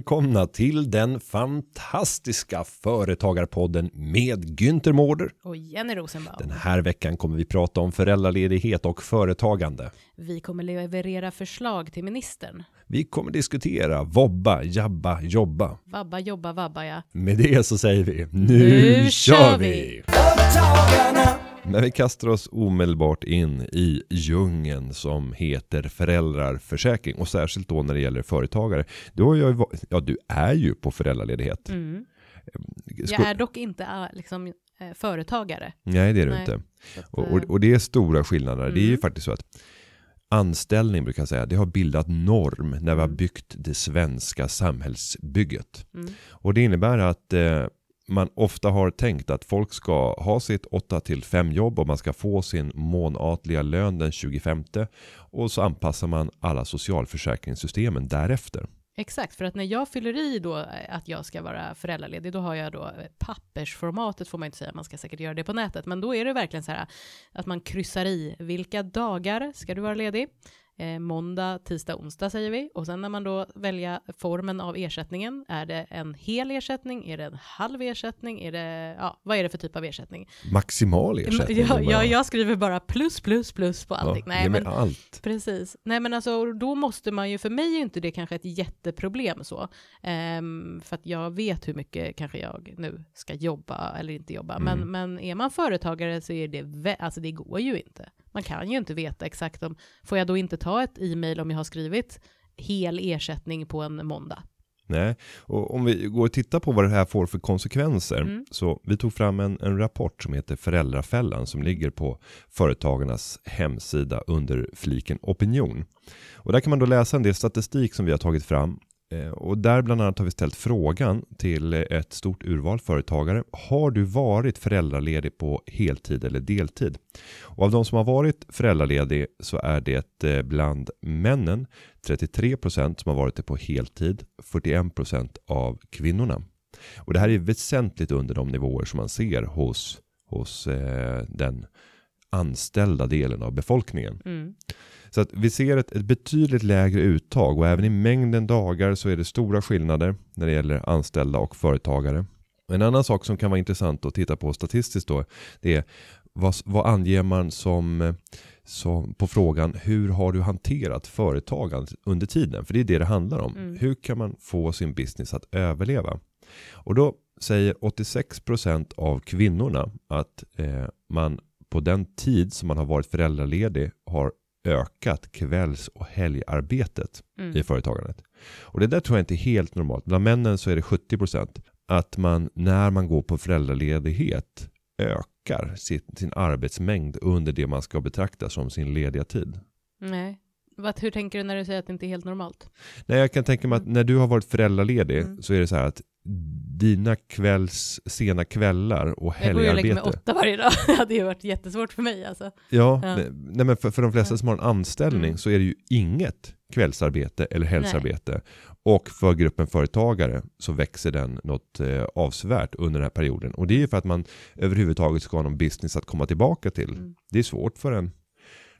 Välkomna till den fantastiska företagarpodden med Günther Mårder. Och Jenny Rosenbaum. Den här veckan kommer vi prata om föräldraledighet och företagande. Vi kommer leverera förslag till ministern. Vi kommer diskutera vobba, jabba, jobba. Vabba, jobba, vabba ja. Med det så säger vi nu, Nu kör vi! vi! Men vi kastar oss omedelbart in i djungeln som heter föräldrarförsäkring och särskilt då när det gäller företagare. Du, har ju, ja, du är ju på föräldraledighet. Mm. Jag är dock inte äh, liksom, eh, företagare. Nej, det är du Nej. inte. Och, eh, och, det är stora skillnader. Det är ju Mm. faktiskt så att anställning brukar jag säga, det har bildat norm när vi har Mm. byggt det svenska samhällsbygget. mm. Och det innebär att eh, man ofta har tänkt att folk ska ha sitt 8-5 jobb och man ska få sin månatliga lön den 25 och så anpassar man alla socialförsäkringssystemen därefter. Exakt, för att när jag fyller i då eh, att jag ska vara föräldraledig, då har jag då eh, pappersformatet får man inte säga, man ska säkert göra det på nätet, men då är det verkligen så här att man kryssar i vilka dagar ska du vara ledig? Eh, måndag, tisdag, onsdag säger vi. Och sen när man då väljer formen av ersättningen, är det en hel ersättning? Är det en halv ersättning? Är det, ja, vad är det för typ av ersättning? Maximal ersättning. Ja, men ja, bara- jag skriver bara plus, plus, plus på allting. Ja, Nej, men allt. Precis. Nej men alltså då måste man ju, för mig är inte det kanske ett jätteproblem så. Ehm, för att jag vet hur mycket kanske jag nu ska jobba eller inte jobba. Men, Mm. men är man företagare så är det, alltså det går ju inte. Man kan ju inte veta exakt om, får jag då inte ta ett e-mail om jag har skrivit hel ersättning på en måndag? Nej, och om vi går och tittar på vad det här får för konsekvenser. Mm. Så vi tog fram en, en rapport som heter Föräldrafällan som ligger på Företagarnas hemsida under fliken opinion. Och där kan man då läsa en del statistik som vi har tagit fram. Eh, och där bland annat har vi ställt frågan till ett stort urval företagare. Har du varit föräldraledig på heltid eller deltid? Och av de som har varit föräldraledig så är det eh, bland männen 33% som har varit det på heltid, 41% av kvinnorna. Och det här är väsentligt under de nivåer som man ser hos, hos eh, den anställda delen av befolkningen. Mm. Så att vi ser ett, ett betydligt lägre uttag och även i mängden dagar så är det stora skillnader när det gäller anställda och företagare. En annan sak som kan vara intressant att titta på statistiskt då, det är vad, vad anger man som, som på frågan hur har du hanterat företagandet under tiden? För det är det det handlar om. Mm. Hur kan man få sin business att överleva? Och då säger 86% av kvinnorna att eh, man på den tid som man har varit föräldraledig har ökat kvälls och helgarbetet Mm. i företagandet. Och det där tror jag inte är helt normalt. Bland männen så är det 70% att man när man går på föräldraledighet ökar sin, sin arbetsmängd under det man ska betrakta som sin lediga tid. Nej. Vad, hur tänker du när du säger att det inte är helt normalt? Nej, jag kan tänka mig att när du har varit föräldraledig Mm. så är det så här att dina kvälls, sena kvällar och Jag går ju och lägger mig helgarbete. åtta varje dag. Det hade ju varit jättesvårt för mig alltså. Ja, Ja. nej, men för, för de flesta som har en anställning Mm. så är det ju inget kvällsarbete eller helgsarbete. Och för gruppen företagare så växer den något eh, avsevärt under den här perioden. Och det är ju för att man överhuvudtaget ska ha någon business att komma tillbaka till. Mm. Det är svårt för en,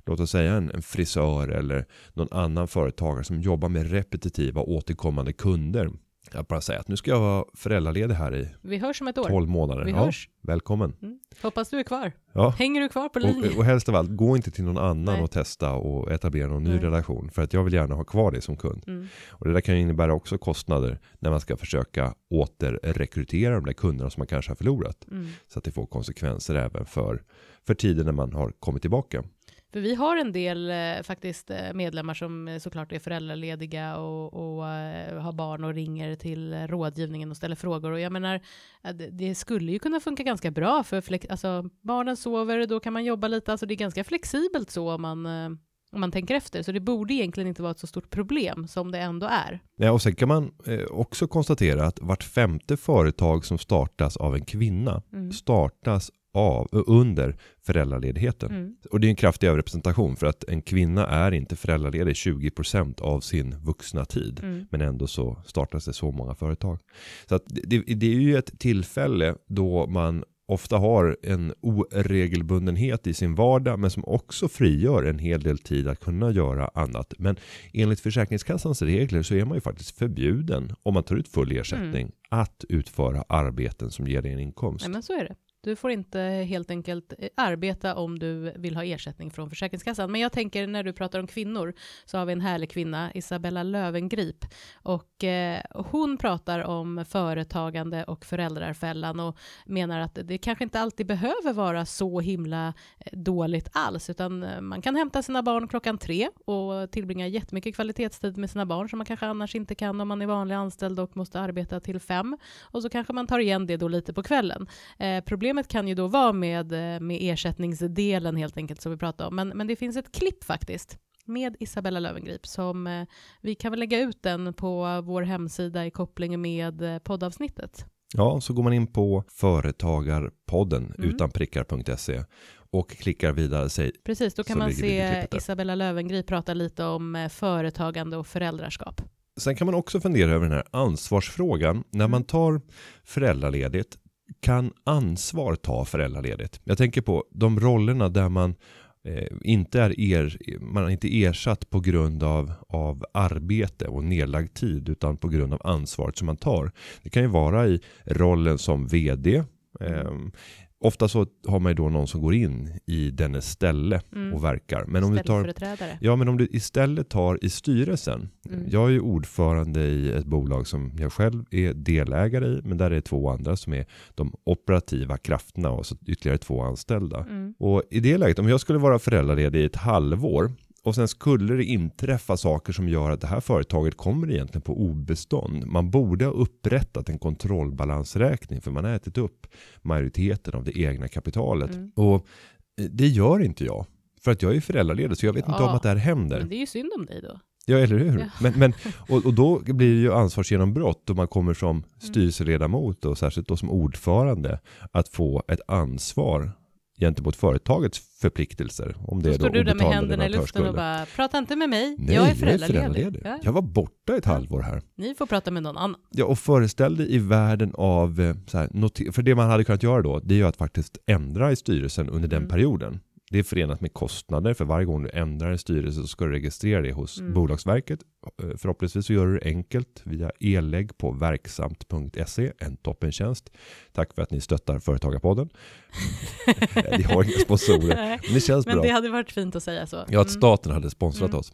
låt oss säga en, en frisör eller någon annan företagare som jobbar med repetitiva återkommande kunder. Jag bara säga att nu ska jag vara föräldraledig här i Vi hörs om ett år. 12 månader. Vi ja, hörs. välkommen. Mm. Hoppas du är kvar. Ja. Hänger du kvar på linjen? Och, och helst av allt, gå inte till någon annan Nej. och testa och etablera någon ny Nej. relation. För att jag vill gärna ha kvar det som kund. Mm. Och det där kan ju innebära också kostnader när man ska försöka återrekrytera de där kunderna som man kanske har förlorat. Mm. Så att det får konsekvenser även för, för tiden när man har kommit tillbaka. För vi har en del eh, faktiskt eh, medlemmar som eh, såklart är föräldralediga och, och eh, har barn och ringer till rådgivningen och ställer frågor. Och jag menar, eh, det, det skulle ju kunna funka ganska bra för flex, alltså, barnen sover, då kan man jobba lite. Alltså det är ganska flexibelt så om man, eh, om man tänker efter. Så det borde egentligen inte vara ett så stort problem som det ändå är. Ja, och sen kan man också konstatera att vart femte företag som startas av en kvinna Mm. startas av, under föräldraledigheten. Mm. Och det är en kraftig överrepresentation för att en kvinna är inte föräldraledig 20% av sin vuxna tid. Mm. Men ändå så startas det så många företag. Så att det, det är ju ett tillfälle då man ofta har en oregelbundenhet i sin vardag men som också frigör en hel del tid att kunna göra annat. Men enligt Försäkringskassans regler så är man ju faktiskt förbjuden om man tar ut full ersättning Mm. att utföra arbeten som ger dig en inkomst. Nej, men så är det. Du får inte helt enkelt eh, arbeta om du vill ha ersättning från Försäkringskassan. Men jag tänker när du pratar om kvinnor så har vi en härlig kvinna, Isabella Lövengrip. Och eh, hon pratar om företagande och föräldrarfällan och menar att det kanske inte alltid behöver vara så himla eh, dåligt alls, utan eh, man kan hämta sina barn klockan tre och tillbringa jättemycket kvalitetstid med sina barn som man kanske annars inte kan om man är vanlig anställd och måste arbeta till fem. Och så kanske man tar igen det då lite på kvällen. Eh, problemet kan ju då vara med, eh, med ersättningsdelen helt enkelt som vi pratade om. Men, men det finns ett klipp faktiskt med Isabella Lövengrip som eh, vi kan väl lägga ut den på vår hemsida i koppling med eh, poddavsnittet. Ja, så går man in på företagarpodden Mm. utanprickar.se och klickar vidare sig. Precis, då kan man se. Isabella Lövengrip prata lite om företagande och föräldraskap. Sen kan man också fundera över den här ansvarsfrågan. När Mm. man tar föräldraledigt, kan ansvar ta föräldraledigt? Jag tänker på de rollerna där man eh, inte är er, man är inte ersatt på grund av, av arbete och nedlagd tid utan på grund av ansvaret som man tar. Det kan ju vara i rollen som vd. Eh, ofta så har man ju då någon som går in i dennes ställe Mm. och verkar. Men om du tar. Ja, men om du istället tar i styrelsen. Mm. Jag är ju ordförande i ett bolag som jag själv är delägare i, men där är två andra som är de operativa krafterna och så ytterligare två anställda. Mm. Och i det läget, om jag skulle vara föräldraledig i ett halvår och sen skulle det inträffa saker som gör att det här företaget kommer egentligen på obestånd. Man borde ha upprättat en kontrollbalansräkning för man har ätit upp majoriteten av det egna kapitalet. Mm. Och eh, det gör inte jag. För att jag är föräldraledig så jag vet inte Ja, om att det här händer. Men det är ju synd om dig då. Ja, eller hur? Ja. Men, men, och, och då blir det ju ansvarsgenombrott om man kommer som Mm. styrelseledamot och särskilt då som ordförande att få ett ansvar gentemot företagets förpliktelser. Om det är då står du där med händerna i luften och bara, prata inte med mig, Nej, jag är föräldraledig. föräldraledig. Ja. Jag var borta ett halvår här. Ni får prata med någon annan. Ja, och föreställ dig i världen av, eh, så här, för det man hade kunnat göra då, det är ju att faktiskt ändra i styrelsen under den Mm. perioden. Det är förenat med kostnader, för varje gång du ändrar en styrelse så ska du registrera det hos Mm. Bolagsverket. Eh, Förhoppningsvis så gör du det enkelt via e-lägg på verksamt.se, en toppentjänst. Tack för att ni stöttar Företagarpodden. Vi har inga sponsorer, men det känns Men bra. det hade varit fint att säga så. Ja, att Mm. staten hade sponsrat Mm. oss.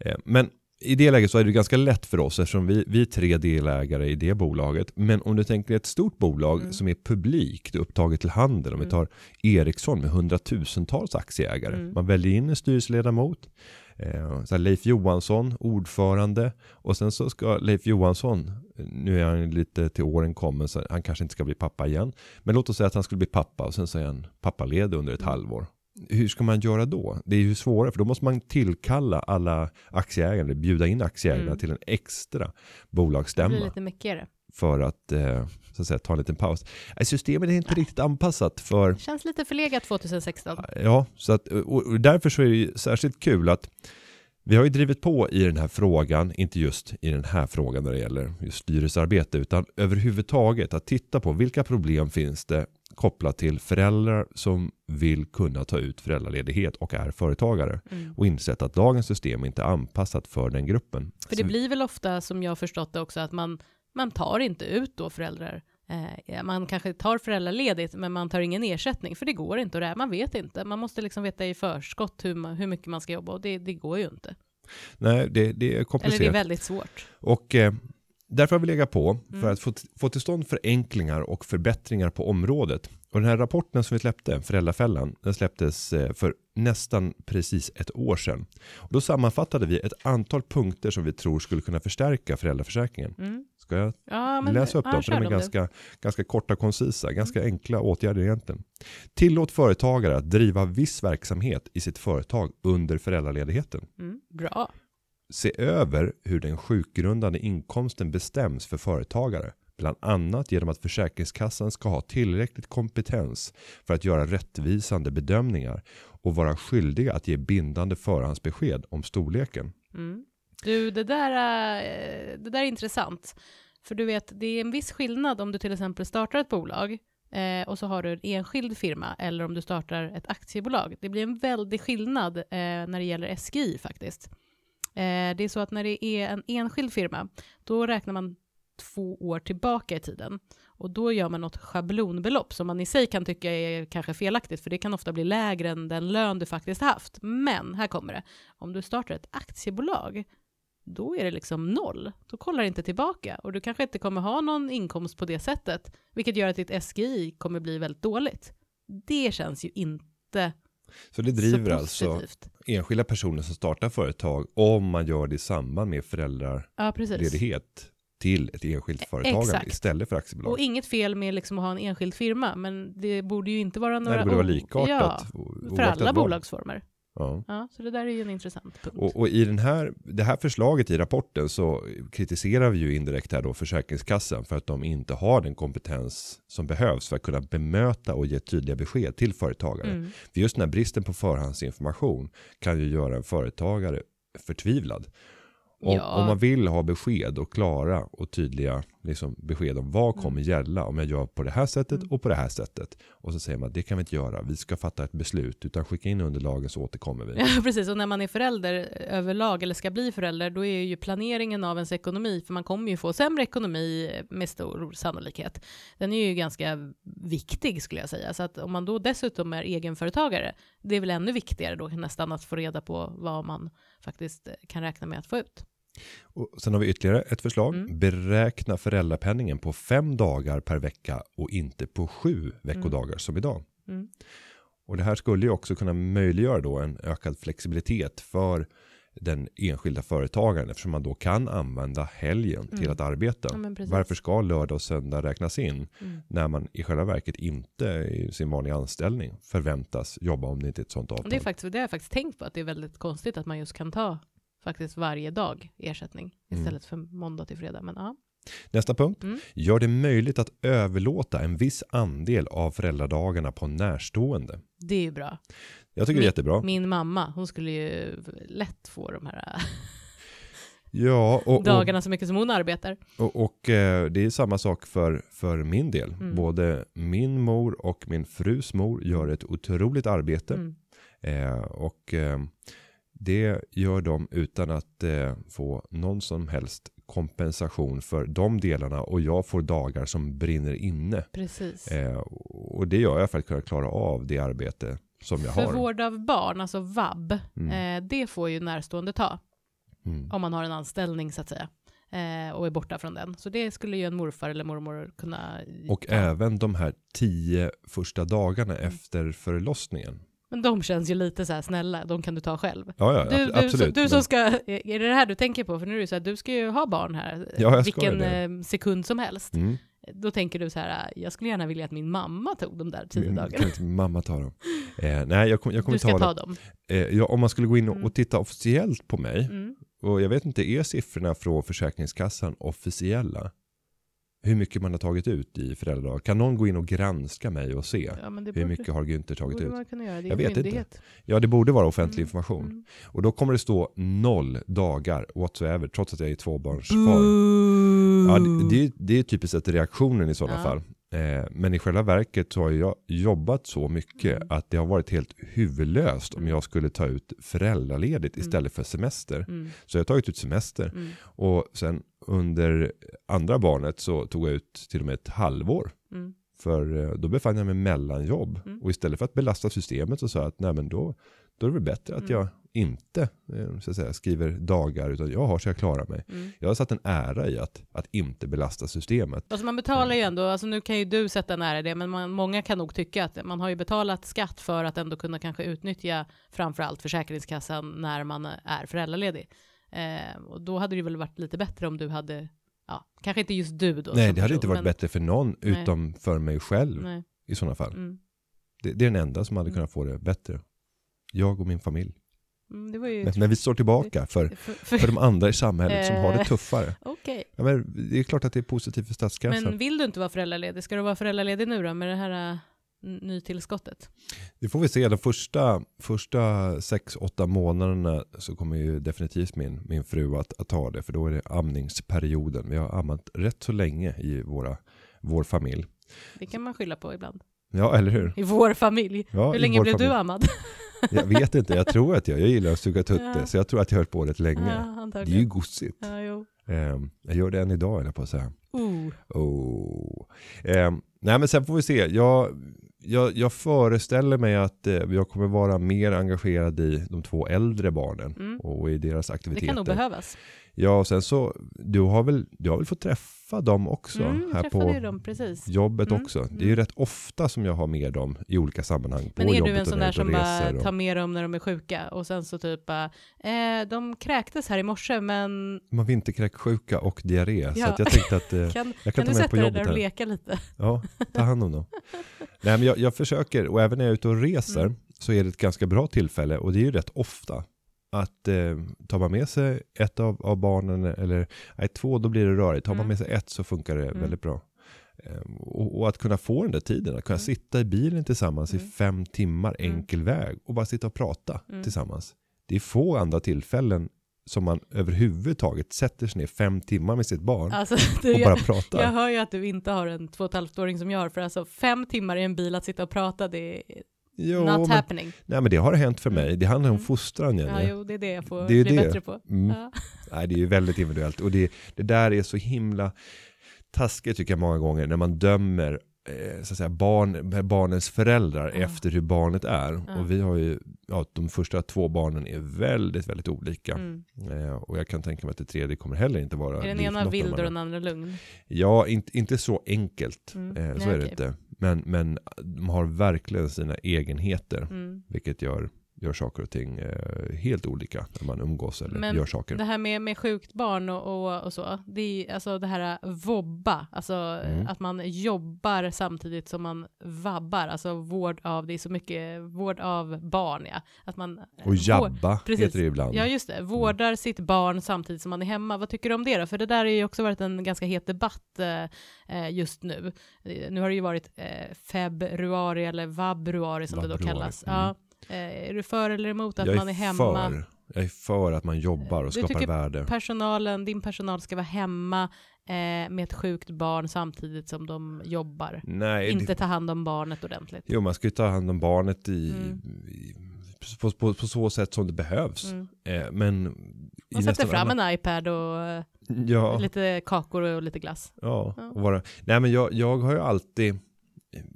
Eh, Men i det läget så är det ganska lätt för oss eftersom vi, vi är tre delägare i det bolaget. Men om du tänker ett stort bolag Mm. som är publikt upptaget till handel. Om vi Mm. tar Ericsson med hundratusentals aktieägare. Mm. Man väljer in en styrelseledamot. Eh, så Leif Johansson, ordförande. Och sen så ska Leif Johansson, nu är han lite till åren kommen så han kanske inte ska bli pappa igen. Men låt oss säga att han skulle bli pappa och sen så är han pappaledig under ett Mm. halvår hur ska man göra då? Det är ju svårare för då måste man tillkalla alla aktieägare, eller bjuda in aktieägarna Mm. till en extra Det bolagsstämma blir lite mycket för att, eh, så att säga, ta en liten paus. Nej, Systemet är inte riktigt anpassat för, Känns lite förlegat 2016. ja, så att, och och därför så är det ju särskilt kul att vi har ju drivit på i den här frågan, inte just i den här frågan när det gäller just styrelsearbete, utan överhuvudtaget att titta på vilka problem finns det kopplat till föräldrar som vill kunna ta ut föräldraledighet och är företagare Mm. och insett att dagens system inte är anpassat för den gruppen. För det Så- blir väl ofta, som jag förstått det också, att man, man tar inte ut då föräldrar. Eh, man kanske tar föräldraledigt, men man tar ingen ersättning, för det går inte. Och det här, man vet inte. Man måste liksom veta i förskott hur, man, hur mycket man ska jobba, och det, det går ju inte. Nej, det, det är Eller komplicerat. det är väldigt svårt. Och eh, därför har vi legat på för Mm. att få, få till stånd förenklingar och förbättringar på området. Och den här rapporten som vi släppte, Föräldrafällan, den släpptes eh, för nästan precis ett år sedan. Och då sammanfattade vi ett antal punkter som vi tror skulle kunna förstärka föräldraförsäkringen. Mm. Ska jag Ja, men, läsa upp ja, dem? För de är ganska, ganska korta och koncisa, ganska enkla åtgärder egentligen. Tillåt företagare att driva viss verksamhet i sitt företag under föräldraledigheten. Mm. Bra. Se över hur den sjukgrundande inkomsten bestäms för företagare. Bland annat genom att Försäkringskassan ska ha tillräckligt kompetens för att göra rättvisande bedömningar och vara skyldiga att ge bindande förhandsbesked om storleken. Mm. Du, det där, är, det där är intressant. För du vet, det är en viss skillnad om du till exempel startar ett bolag eh, och så har du en enskild firma eller om du startar ett aktiebolag. Det blir en väldig skillnad eh, när det gäller SGI faktiskt. Eh, det är så att när det är en enskild firma, då räknar man två år tillbaka i tiden. Och då gör man något schablonbelopp som man i sig kan tycka är kanske felaktigt, för det kan ofta bli lägre än den lön du faktiskt haft. Men, här kommer det, om du startar ett aktiebolag, då är det liksom noll. Då kollar det inte tillbaka och du kanske inte kommer ha någon inkomst på det sättet, vilket gör att ditt SGI kommer bli väldigt dåligt. Det känns ju inte Så det driver så alltså. Enskilda personer som startar företag om man gör det i samband med Ja, föräldraledighet till ett enskilt företagande Exakt. istället för aktiebolag. Och inget fel med liksom att ha en enskild firma, men det borde ju inte vara några... Nej, det borde vara likartat. Ja, för alla bolagsformer. Ja. Ja, så det där är ju en intressant punkt. Och, och i den här, det här förslaget i rapporten så kritiserar vi ju indirekt här då Försäkringskassan för att de inte har den kompetens som behövs för att kunna bemöta och ge tydliga besked till företagare. Mm. För just den här bristen på förhandsinformation kan ju göra en företagare förtvivlad. Om, Ja. om man vill ha besked och klara och tydliga liksom, besked om vad kommer gälla om jag gör på det här sättet Mm. och på det här sättet. Och så säger man det kan vi inte göra, vi ska fatta ett beslut utan skicka in underlagen så återkommer vi. Ja, precis. Och när man är förälder överlag, eller ska bli förälder, då är ju planeringen av ens ekonomi, för man kommer ju få sämre ekonomi med stor sannolikhet. Den är ju ganska viktig skulle jag säga. Så att om man då dessutom är egenföretagare, det är väl ännu viktigare då nästan att få reda på vad man faktiskt kan räkna med att få ut. Och sen har vi ytterligare ett förslag. Mm. Beräkna föräldrapenningen på fem dagar per vecka och inte på sju veckodagar som idag. Mm. Och det här skulle ju också kunna möjliggöra då en ökad flexibilitet för den enskilda företagaren eftersom man då kan använda helgen till Mm. att arbeta. Ja. Varför ska lördag och söndag räknas in Mm. när man i själva verket inte i sin vanliga anställning förväntas jobba om det inte är ett sånt avtal? Det, är faktiskt, det har jag faktiskt tänkt på, att det är väldigt konstigt att man just kan ta faktiskt varje dag ersättning Mm. istället för måndag till fredag. Men ja, Nästa punkt. Mm. Gör det möjligt att överlåta en viss andel av föräldradagarna på närstående. det är ju bra. Jag tycker det är jättebra. Min mamma, hon skulle ju lätt få de här Ja, och, och, dagarna så mycket som hon arbetar. och, och eh, det är samma sak för, för min del. Mm. Både min mor och min frus mor gör ett otroligt arbete. Mm. Eh, och eh, det gör de utan att eh, få någon som helst kompensation för de delarna och jag får dagar som brinner inne. Precis. Eh, och det gör jag för att kunna klara av det arbete som jag För har. vård av barn, alltså vab, Mm. eh, det får ju närstående ta Mm. om man har en anställning så att säga eh, och är borta från den. Så det skulle ju en morfar eller mormor kunna Och ta. även de här tio första dagarna Mm. efter förlossningen. Men de känns ju lite så här snälla, de kan du ta själv. Ja, ja Du, ab- du, absolut. du men- som ska, är det det här du tänker på? För nu är det så här, du ska ju ha barn här, Ja, vilken eh, sekund som helst. Mm. Då tänker du så här, jag skulle gärna vilja att min mamma tog de där tio Mm, dagarna. Kan inte mamma ta dem? Eh, nej, jag, kom, jag kommer Du ska ta, ta dem. dem. Eh, ja, om man skulle gå in och, Mm. och titta officiellt på mig. Mm. Och jag vet inte, är siffrorna från Försäkringskassan officiella? Hur mycket man har tagit ut i föräldradag? Kan någon gå in och granska mig och se? Ja, Hur mycket har Günther tagit ut? man kunna göra. Det är Jag vet inte. myndighet. Ja, det borde vara offentlig Mm, information. Mm. Och då kommer det stå noll dagar whatsoever, trots att jag är tvåbarnsfar. Ja, det, det, är- det är typiskt sett reaktionen i sådana Ja. fall. Eh, men i själva verket så har jag jobbat så mycket Mm. att det har varit helt huvudlöst om jag skulle ta ut föräldraledigt Mm. istället för semester. Mm. Så jag har tagit ut semester Mm. och sen under andra barnet så tog jag ut till och med ett halvår. Mm. För eh, då befann jag mig mellan jobb. Mm. Och istället för att belasta systemet så sa jag att nej men då, då är det väl bättre att Mm. jag inte eh, så att säga, skriver dagar utan jag har så jag klarar mig. Mm. Jag har satt en ära i att, att inte belasta systemet. Alltså man betalar ju ändå, alltså nu kan ju du sätta en ära i det, men man, många kan nog tycka att man har ju betalat skatt för att ändå kunna kanske utnyttja framförallt Försäkringskassan när man är föräldraledig. Eh, och då hade det väl varit lite bättre om du hade, ja, kanske inte just du då. Nej, det hade person, inte varit men- bättre för någon Nej. utom för mig själv Nej. i sådana fall. Mm. Det, det är den enda som hade Mm. kunnat få det bättre. Jag och min familj. Mm. Men, men vi står tillbaka för, för, för, för de andra i samhället som har det Eh, tuffare. Okej. Ja, men det är klart att det är positivt för statskassan. Men vill du inte vara föräldraledig? Ska du vara föräldraledig nu då med det här nytillskottet? Det får vi se. De första, första sex, åtta månaderna så kommer ju definitivt min, min fru att, att ta det. För då är det amningsperioden. Vi har ammat rätt så länge i våra, vår familj. Det kan man skylla på ibland. Ja, eller hur? I vår familj. Ja, Hur länge blev familj. du ammad? Jag vet inte, jag tror att jag, jag gillar att suga tutte. Ja. Så jag tror att jag har höll på rätt länge. Ja, Det är ju gosigt. Ja. Ehm, jag gör det än idag, eller på att säga. Uh. Oh. Ehm, nej men sen får vi se. Jag, jag, jag föreställer mig att eh, jag kommer vara mer engagerad i de två äldre barnen Mm. och i deras Det aktiviteter. kan nog behövas. Ja, och sen så, du har väl, du har väl fått träffa dem också Mm, här på dem precis. jobbet Mm, också. Det är ju mm. rätt ofta som jag har med dem i olika sammanhang. Men är du en sån där som bara och- tar med dem när de är sjuka och sen så typ eh, de kräktes här i morse men De har vinterkräksjuka och diarré. Så Ja. att jag tänkte att eh, kan, jag kan kan du ta med sätta på dig jobbet där och leka lite? Ja, ta hand om dem. Nej, men jag, jag försöker, och även när jag är ute och reser, Mm. så är det ett ganska bra tillfälle, och det är ju rätt ofta, att eh, tar man med sig ett av, av barnen, eller nej, två, då blir det rörigt. Tar man Mm. med sig ett så funkar det Mm. väldigt bra. Eh, och, och att kunna få den där tiden, att kunna Mm. sitta i bilen tillsammans Mm. i fem timmar Mm. enkel väg och bara sitta och prata Mm. tillsammans. Det är få andra tillfällen som man överhuvudtaget sätter sig ner fem timmar med sitt barn Alltså, du, och bara jag, pratar. jag hör ju att du inte har en två och ett halvt åring som jag har, för alltså fem timmar i en bil att sitta och prata, det är Jo, not men- happening. Nej men det har hänt för Mm. mig. Det handlar om Mm. fostran Ja, Jenny. jo, det är det jag får Det är bli det. bättre på. Mm. Ja. Nej det är ju väldigt individuellt. Och det, det där är så himla taskigt tycker jag många gånger när man dömer så att säga, barn, barnens föräldrar Ja. efter hur barnet är. Ja. Och vi har ju, ja, de första två barnen är väldigt, väldigt olika. Mm. Eh, och jag kan tänka mig att det tredje kommer heller inte vara Är den ena vild och den andra lugn? Ja, inte, inte så enkelt. Mm. Eh, så Nej, är det inte. Men, men de har verkligen sina egenheter. Mm. Vilket gör, gör saker och ting eh, helt olika när man umgås eller Men gör saker. Det här med, med sjukt barn och, och, och så, det är alltså det här vobba, alltså Mm. att man jobbar samtidigt som man vabbar, alltså vård av, det är så mycket vård av barn ja. Att man, Och vård- jabba precis. heter det ibland. Ja just det, vårdar sitt barn samtidigt som man är hemma. Vad tycker du om det då? För det där har ju också varit en ganska het debatt eh, eh, just nu. Eh, Nu har det ju varit eh, februari eller vabruari som det då Vabruari, kallas. mm. Ja. Eh, är du för eller emot att jag man är hemma? För, jag är för att man jobbar och Du skapar tycker värde. Personalen, din personal ska vara hemma eh, med ett sjukt barn samtidigt som de jobbar. Nej, Inte det, ta hand om barnet ordentligt. jo, man ska ju ta hand om barnet i, Mm. i på, på, på så sätt som det behövs. Mm. Eh, men Man sätter fram alla- en iPad och eh, Ja, lite kakor och lite glass. ja, Ja. och vara, nej men jag, jag har ju alltid,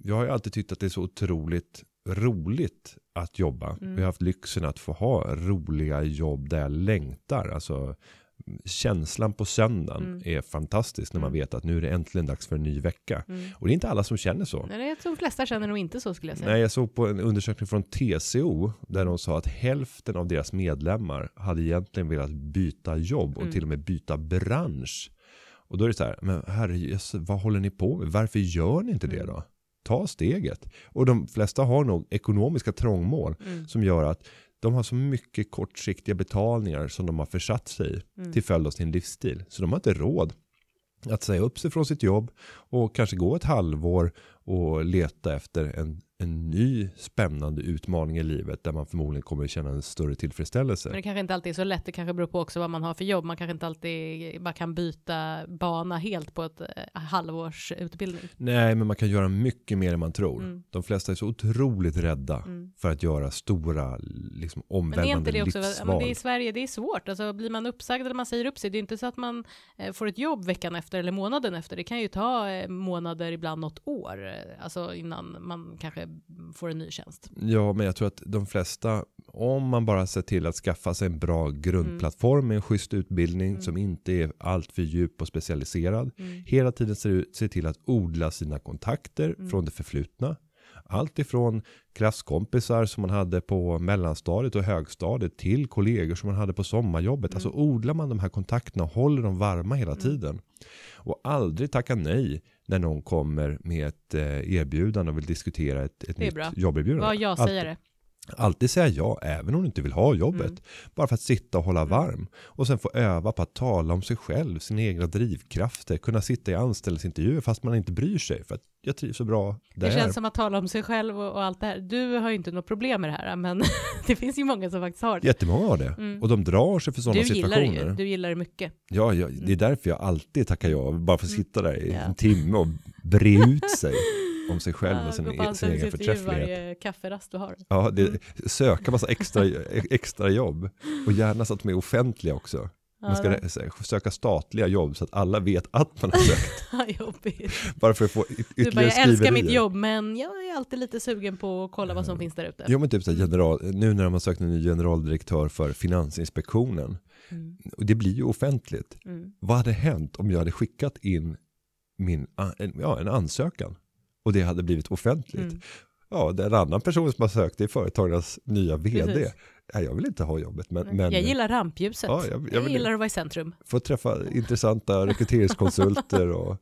jag har ju alltid tyckt att det är så otroligt roligt att jobba. Mm. Vi har haft lyxen att få ha roliga jobb där jag längtar. Alltså känslan på söndagen Mm. är fantastisk när man Mm. vet att nu är det äntligen dags för en ny vecka. Mm. Och det är inte alla som känner så. Nej, de flesta känner nog inte så skulle jag säga. Nej, jag såg på en undersökning från TCO där de sa att hälften av deras medlemmar hade egentligen velat byta jobb och Mm. till och med byta bransch. Och då är det så här, men herrejösses, vad håller ni på med? Varför gör ni inte det Mm. då? Ta steget. Och de flesta har nog ekonomiska trångmål Mm. som gör att de har så mycket kortsiktiga betalningar som de har försatt sig i Mm. till följd av sin livsstil. Så de har inte råd att säga upp sig från sitt jobb och kanske gå ett halvår och leta efter en, en ny spännande utmaning i livet där man förmodligen kommer att känna en större tillfredsställelse. Men det kanske inte alltid är så lätt, det kanske beror på också vad man har för jobb. Man kanske inte alltid bara kan byta bana helt på ett eh, halvårs utbildning. Nej, men man kan göra mycket mer än man tror. Mm. De flesta är så otroligt rädda Mm. för att göra stora, liksom Men är omvälvande inte det också, livsval. men det är i Sverige, det är svårt. Alltså blir man uppsagd eller man säger upp sig, det är inte så att man eh, får ett jobb veckan efter eller månaden efter. Det kan ju ta eh, månader, ibland något år, alltså innan man kanske får en ny tjänst. Ja, men jag tror att de flesta, om man bara ser till att skaffa sig en bra grundplattform med en schysst utbildning Mm. som inte är allt för djup och specialiserad. Mm. Hela tiden ser, ser till att odla sina kontakter Mm. från det förflutna. Allt ifrån klasskompisar som man hade på mellanstadiet och högstadiet till kollegor som man hade på sommarjobbet. Mm. Alltså odlar man de här kontakterna och håller dem varma hela Mm. tiden. Och aldrig tacka nej när någon kommer med ett eh, erbjudande och vill diskutera ett, ett nytt bra. jobberbjudande. Vad jag säger det. Alltid säga ja, även om du inte vill ha jobbet. Mm. Bara för att sitta och hålla varm. Och sen få öva på att tala om sig själv, sina egna drivkrafter. Kunna sitta i anställningsintervjuer fast man inte bryr sig. För att jag trivs så bra Det där. känns som att tala om sig själv och, och allt det här. Du har ju inte något problem med det här, men det finns ju många som faktiskt har det. Jättemånga har det. Mm. Och de drar sig för sådana Du gillar det situationer. ju, du gillar det mycket. Ja, ja, det är därför jag alltid tackar ja. Bara för att sitta där i Mm. Ja. en timme och bre ut sig om sig själv Ja, och sin, gå på e- sin egen förträfflighet. varje kafferast du har. Ja, det, söka massa extra, extra jobb. Och gärna så att de är offentliga också. Man ska Ja, söka statliga jobb så att alla vet att man har sökt. jobbigt. Bara för att få y- Du bara, ytterligare jag älskar mitt skriverier. jobb, men jag är alltid lite sugen på att kolla vad som finns där ute. Jo men typ så general, nu när de har sökt en ny generaldirektör för Finansinspektionen. Mm. Och det blir ju offentligt. Mm. Vad hade hänt om jag hade skickat in min, ja, en ansökan och det hade blivit offentligt? Mm. Ja, det är en annan person som har sökt är företagens nya vd. Precis. Nej, jag vill inte ha jobbet, men, men jag gillar rampljuset. Ja, jag- jag, jag gillar att vara i centrum. få träffa intressanta rekryteringskonsulter och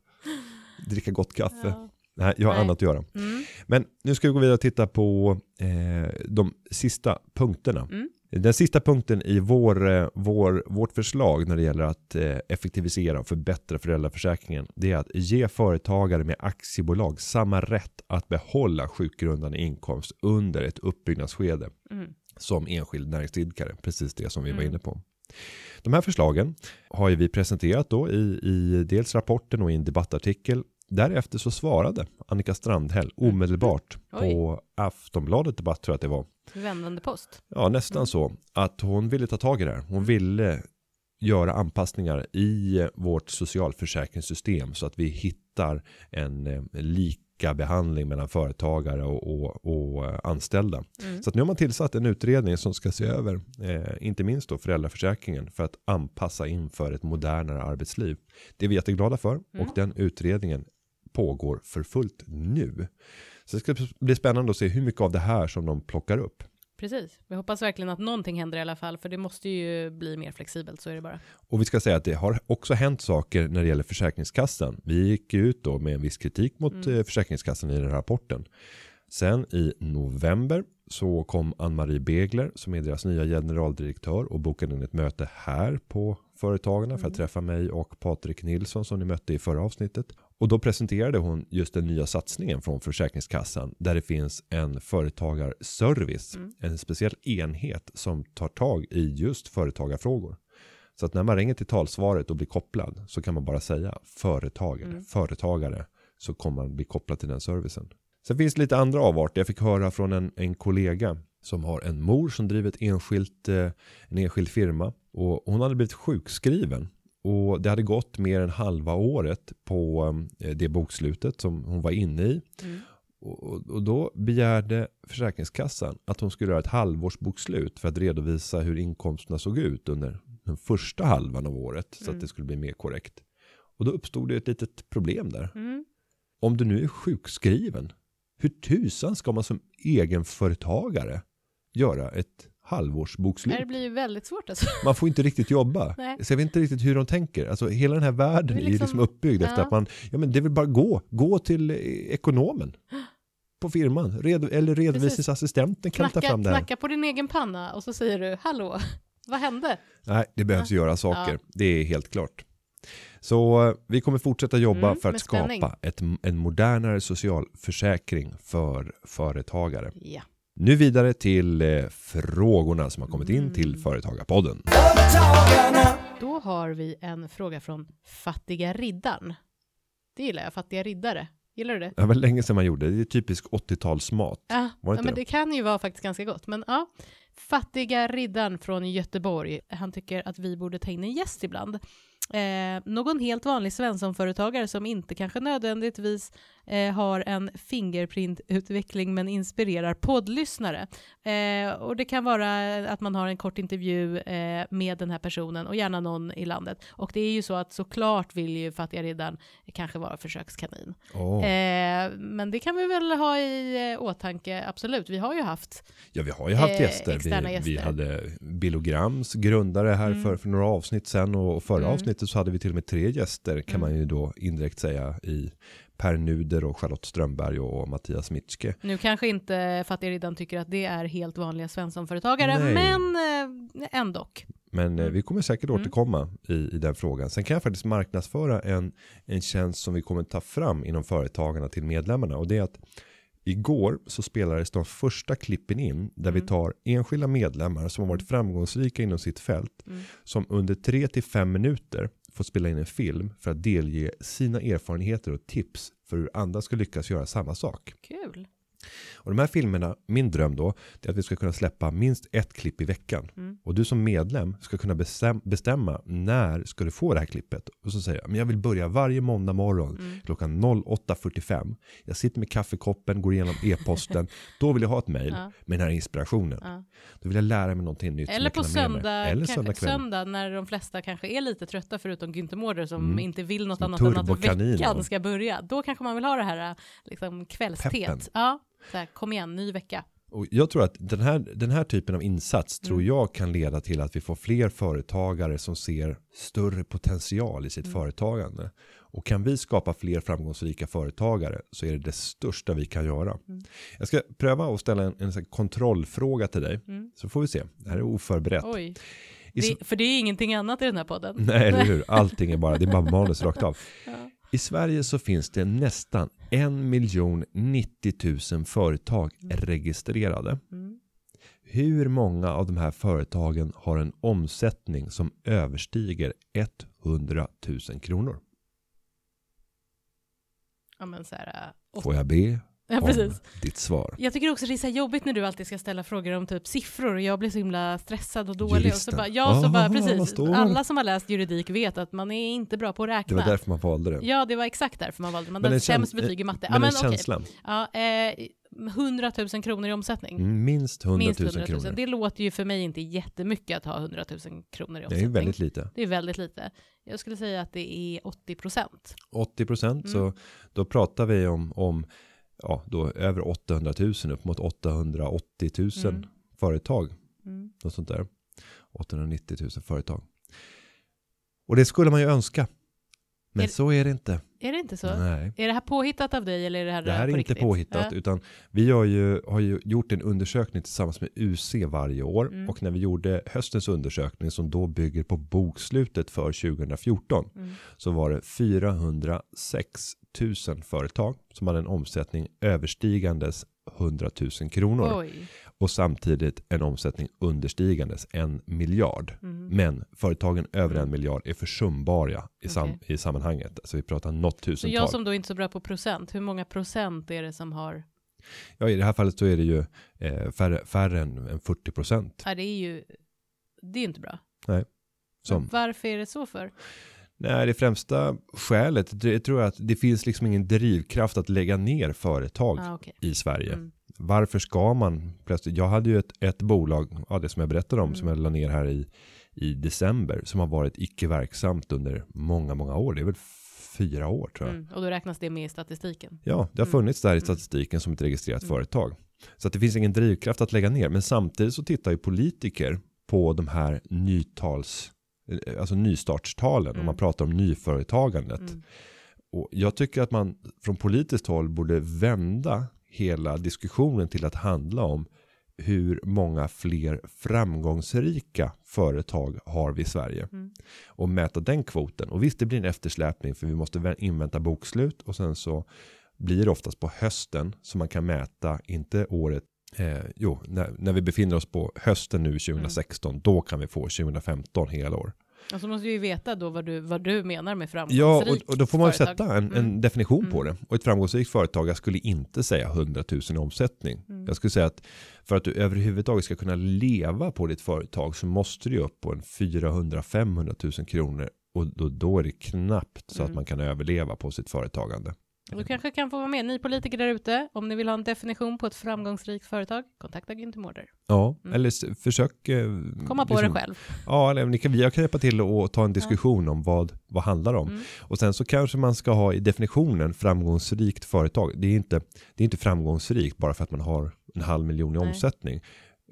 dricka gott kaffe. Ja. Nej, jag har Nej. annat att göra. Mm. Men nu ska vi gå vidare och titta på eh, de sista punkterna. Mm. Den sista punkten i vår, eh, vår, vårt förslag när det gäller att eh, effektivisera och förbättra föräldraförsäkringen det är att ge företagare med aktiebolag samma rätt att behålla sjukgrundande inkomst under ett uppbyggnadsskede Mm. som enskild näringsidkare. Precis det som vi var Mm. inne på. De här förslagen har ju vi presenterat då i, i dels rapporten och i en debattartikel. Därefter så svarade Annika Strandhäll omedelbart Mm. På Aftonbladet Debatt tror jag att det var. Vändande post. Ja, nästan Mm. så. Att hon ville ta tag i det här. Hon ville göra anpassningar i vårt socialförsäkringssystem så att vi hittar en eh, lika behandling mellan företagare och, och, och anställda. Mm. Så att nu har man tillsatt en utredning som ska se över, eh, inte minst då föräldraförsäkringen, för att anpassa inför ett modernare arbetsliv. Det är vi jätteglada för Mm. och den utredningen pågår för fullt nu. Så det ska bli spännande att se hur mycket av det här som de plockar upp. Precis. Vi hoppas verkligen att någonting händer i alla fall, för det måste ju bli mer flexibelt, så är det bara. Och vi ska säga att det har också hänt saker när det gäller Försäkringskassan. Vi gick ut då med en viss kritik mot Mm. eh, Försäkringskassan i den här rapporten. Sen i november så kom Ann-Marie Begler som är deras nya generaldirektör och bokade in ett möte här på Företagarna för att Mm. träffa mig och Patrik Nilsson som ni mötte i förra avsnittet. Och då presenterade hon just den nya satsningen från Försäkringskassan där det finns en företagarservice, Mm. en speciell enhet som tar tag i just företagarfrågor. Så att när man ringer till talsvaret och blir kopplad så kan man bara säga företagare, Mm. företagare så kommer man bli kopplad till den servicen. Sen finns det lite andra avarter. Jag fick höra från en, en kollega som har en mor som driver ett enskilt, eh, en enskild firma och hon hade blivit sjukskriven och det hade gått mer än halva året på eh, det bokslutet som hon var inne i Mm. och, då begärde Försäkringskassan att hon skulle göra ett halvårsbokslut för att redovisa hur inkomsterna såg ut under den första halvan av året så Mm. att det skulle bli mer korrekt. Och då uppstod det ett litet problem där. Mm. Om du nu är sjukskriven, hur tusan ska man som egenföretagare göra ett halvårsbokslut? Det blir ju väldigt svårt alltså. Man får inte riktigt jobba. Nej. Så jag vet inte riktigt hur de tänker. Alltså hela den här världen är är ju liksom- liksom uppbyggd efter ja. att man, ja men det vill bara gå, gå till eh, ekonomen på firman. Red, eller redovisningsassistenten kan ta Knacka, fram det här. knacka på din egen panna och så säger du hallå, vad hände? Nej, det behövs göra saker. Ja. Det är helt klart. Så eh, vi kommer fortsätta jobba Mm, för att skapa ett, en modernare socialförsäkring för företagare. Ja. Nu vidare till eh, frågorna som har kommit in Mm. till Företagarpodden. Då har vi en fråga från Fattiga Riddaren. Det gillar jag, Fattiga Riddare. Gillar du det? Det var länge sedan man gjorde det. Det är typisk 80-talsmat. Ja, Var det ja men det? det kan ju vara faktiskt ganska gott. Men ja, Fattiga Riddaren från Göteborg, han tycker att vi borde ta in en gäst ibland. Eh, någon helt vanlig Svensson-företagare som inte kanske nödvändigtvis eh, har en fingerprintutveckling men inspirerar poddlyssnare. Eh, och det kan vara att man har en kort intervju eh, med den här personen och gärna någon i landet. Och det är ju så att såklart vill ju Fattiga Riddaren kanske vara försökskanin. Eh, men det kan vi väl ha i eh, åtanke, absolut. Vi har ju haft, Ja, vi har ju haft eh, gäster. Vi, vi gäster. hade Billograms grundare här Mm. för, för några avsnitt sen och förra Mm. avsnittet så hade vi till och med tre gäster kan Mm. man ju då indirekt säga i Per Nuder och Charlotte Strömberg och Mattias Mitschke. Nu kanske inte Fattigriddaren tycker att det är helt vanliga Svenssonföretagare, Nej. men eh, ändå. Men eh, Mm. vi kommer säkert Mm. återkomma i, i den frågan. Sen kan jag faktiskt marknadsföra en, en tjänst som vi kommer ta fram inom företagarna till medlemmarna. Och det är att igår så spelades de första klippen in där vi Mm. tar enskilda medlemmar som har varit framgångsrika inom sitt fält. Mm. Som under 3 till 5 minuter får spela in en film för att delge sina erfarenheter och tips för hur andra ska lyckas göra samma sak. Kul. Och de här filmerna, min dröm då, det är att vi ska kunna släppa minst ett klipp i veckan. Mm. Och du som medlem ska kunna bestäm- bestämma när ska du få det här klippet. Och så säger jag, men jag vill börja varje måndag morgon Mm. klockan 08.45. Jag sitter med kaffekoppen, går igenom e-posten. då vill jag ha ett mejl Ja. med den här inspirationen. Ja. Då vill jag lära mig någonting nytt. Eller på söndag, Eller söndag söndag när de flesta kanske är lite trötta förutom Günther Mårder som Mm. inte vill något Som annat än att veckan ska börja. Då kanske man vill ha det här liksom, Peppen. kvällsteet. Ja, så här, kom igen, ny vecka. Och jag tror att den här, den här typen av insats tror Mm. jag kan leda till att vi får fler företagare som ser större potential i sitt Mm. företagande. Och kan vi skapa fler framgångsrika företagare så är det det största vi kan göra. Mm. Jag ska pröva att ställa en, en sån kontrollfråga till dig. Mm. Så får vi se. Det här är oförberett. Oj. Det, för det är ingenting annat i den här podden. Nej, eller hur? Allting är bara, det är bara manus rakt av. Ja. I Sverige så finns det nästan 1 miljon 90 000 företag registrerade. Mm. Hur många av de här företagen har en omsättning som överstiger 100 000 kronor? Ja, men så här, äh, Får jag be ja, precis. ditt svar? Jag tycker också det är så jobbigt när du alltid ska ställa frågor om typ siffror och jag blir så himla stressad och dålig. Och så bara, ja, så Ah, bara, precis. det? Alla som har läst juridik vet att man är inte bra på att Det räkna. var därför man valde det. Ja, det var exakt därför man valde. Man Men hade sämst betyg i matte. Men Ja, men en känsla. Ja, eh, 100 000 kronor i omsättning. Mm, Minst 100 000 Minst 100 000. kronor. Det låter ju för mig inte jättemycket att ha 100 000 kronor i Det är omsättning. väldigt lite. Det är väldigt lite. Jag skulle säga att det är 80 procent. 80 procent Mm. så då pratar vi om, om ja, då över 800 000 upp mot 880 000 Mm. företag. Mm. Något sånt där. 890 000 företag. Och det skulle man ju önska. Men Är- så är det inte. Är det inte så? Nej. Är det här påhittat av dig eller är det här Det här på är inte riktigt? påhittat Ja. utan vi har ju, har ju gjort en undersökning tillsammans med UC varje år Mm. och när vi gjorde höstens undersökning som då bygger på bokslutet för 2014 Mm. så var det 406 000 företag som hade en omsättning överstigandes 100 000 kronor Oj. och samtidigt en omsättning understigandes en miljard. Mm. Men företagen över en Mm. miljard är försumbara i, sam- i sammanhanget. Alltså vi pratar något Så tusental. jag som då inte är så bra på procent, hur många procent är det som har... Ja, i det här fallet så är det ju eh, färre, färre än, än 40 procent. Ja, det är ju... Det är inte bra. Som, Men varför är det så för? Nej, det främsta skälet, det tror jag att det finns liksom ingen drivkraft att lägga ner företag Ah, okej. i Sverige. Mm. Varför ska man plötsligt, jag hade ju ett, ett bolag, ja, det som jag berättade om, Mm. som jag la ner här i, i december, som har varit icke verksamt under många, många år. Det är väl fyra år tror jag. Mm. Och då räknas det med i statistiken. Ja, det har Mm. funnits där i Mm. statistiken som ett registrerat Mm. företag. Så att det finns ingen drivkraft att lägga ner. Men samtidigt så tittar ju politiker på de här nytals, alltså nystartstalen Mm. om man pratar om nyföretagandet. Mm. Och jag tycker att man från politiskt håll borde vända hela diskussionen till att handla om hur många fler framgångsrika företag har vi i Sverige Mm. och mäta den kvoten. Och visst, det blir en eftersläpning för vi måste vä- invänta bokslut och sen så blir det oftast på hösten som man kan mäta, inte året Eh, jo, när, när vi befinner oss på hösten nu 2016, då kan vi få 2015 hela år. Och så måste vi ju veta då vad du, vad du menar med Ja, framgångsrikt och, och då får man ju företag. sätta en, en Mm. definition på Mm. det. Och ett framgångsrikt företag, jag skulle inte säga 100 000 i omsättning. Mm. Jag skulle säga att för att du överhuvudtaget ska kunna leva på ditt företag så måste du upp på en 400-500 000 kronor. Och då, då är det knappt så att Mm. man kan överleva på sitt företagande. Du kanske kan få vara med, ni politiker där ute, om ni vill ha en definition på ett framgångsrikt företag, kontakta Günther Mårder. Ja, Mm. eller försök. Eh, Komma på liksom- det själv. Ja, eller ni kan, jag kan hjälpa till och ta en diskussion om vad, vad handlar om. Mm. Och sen så kanske man ska ha i definitionen framgångsrikt företag. Det är inte, det är inte framgångsrikt bara för att man har en halv miljon i Nej. omsättning.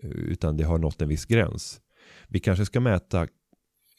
eh, Utan det har nått en viss gräns. Vi kanske ska mäta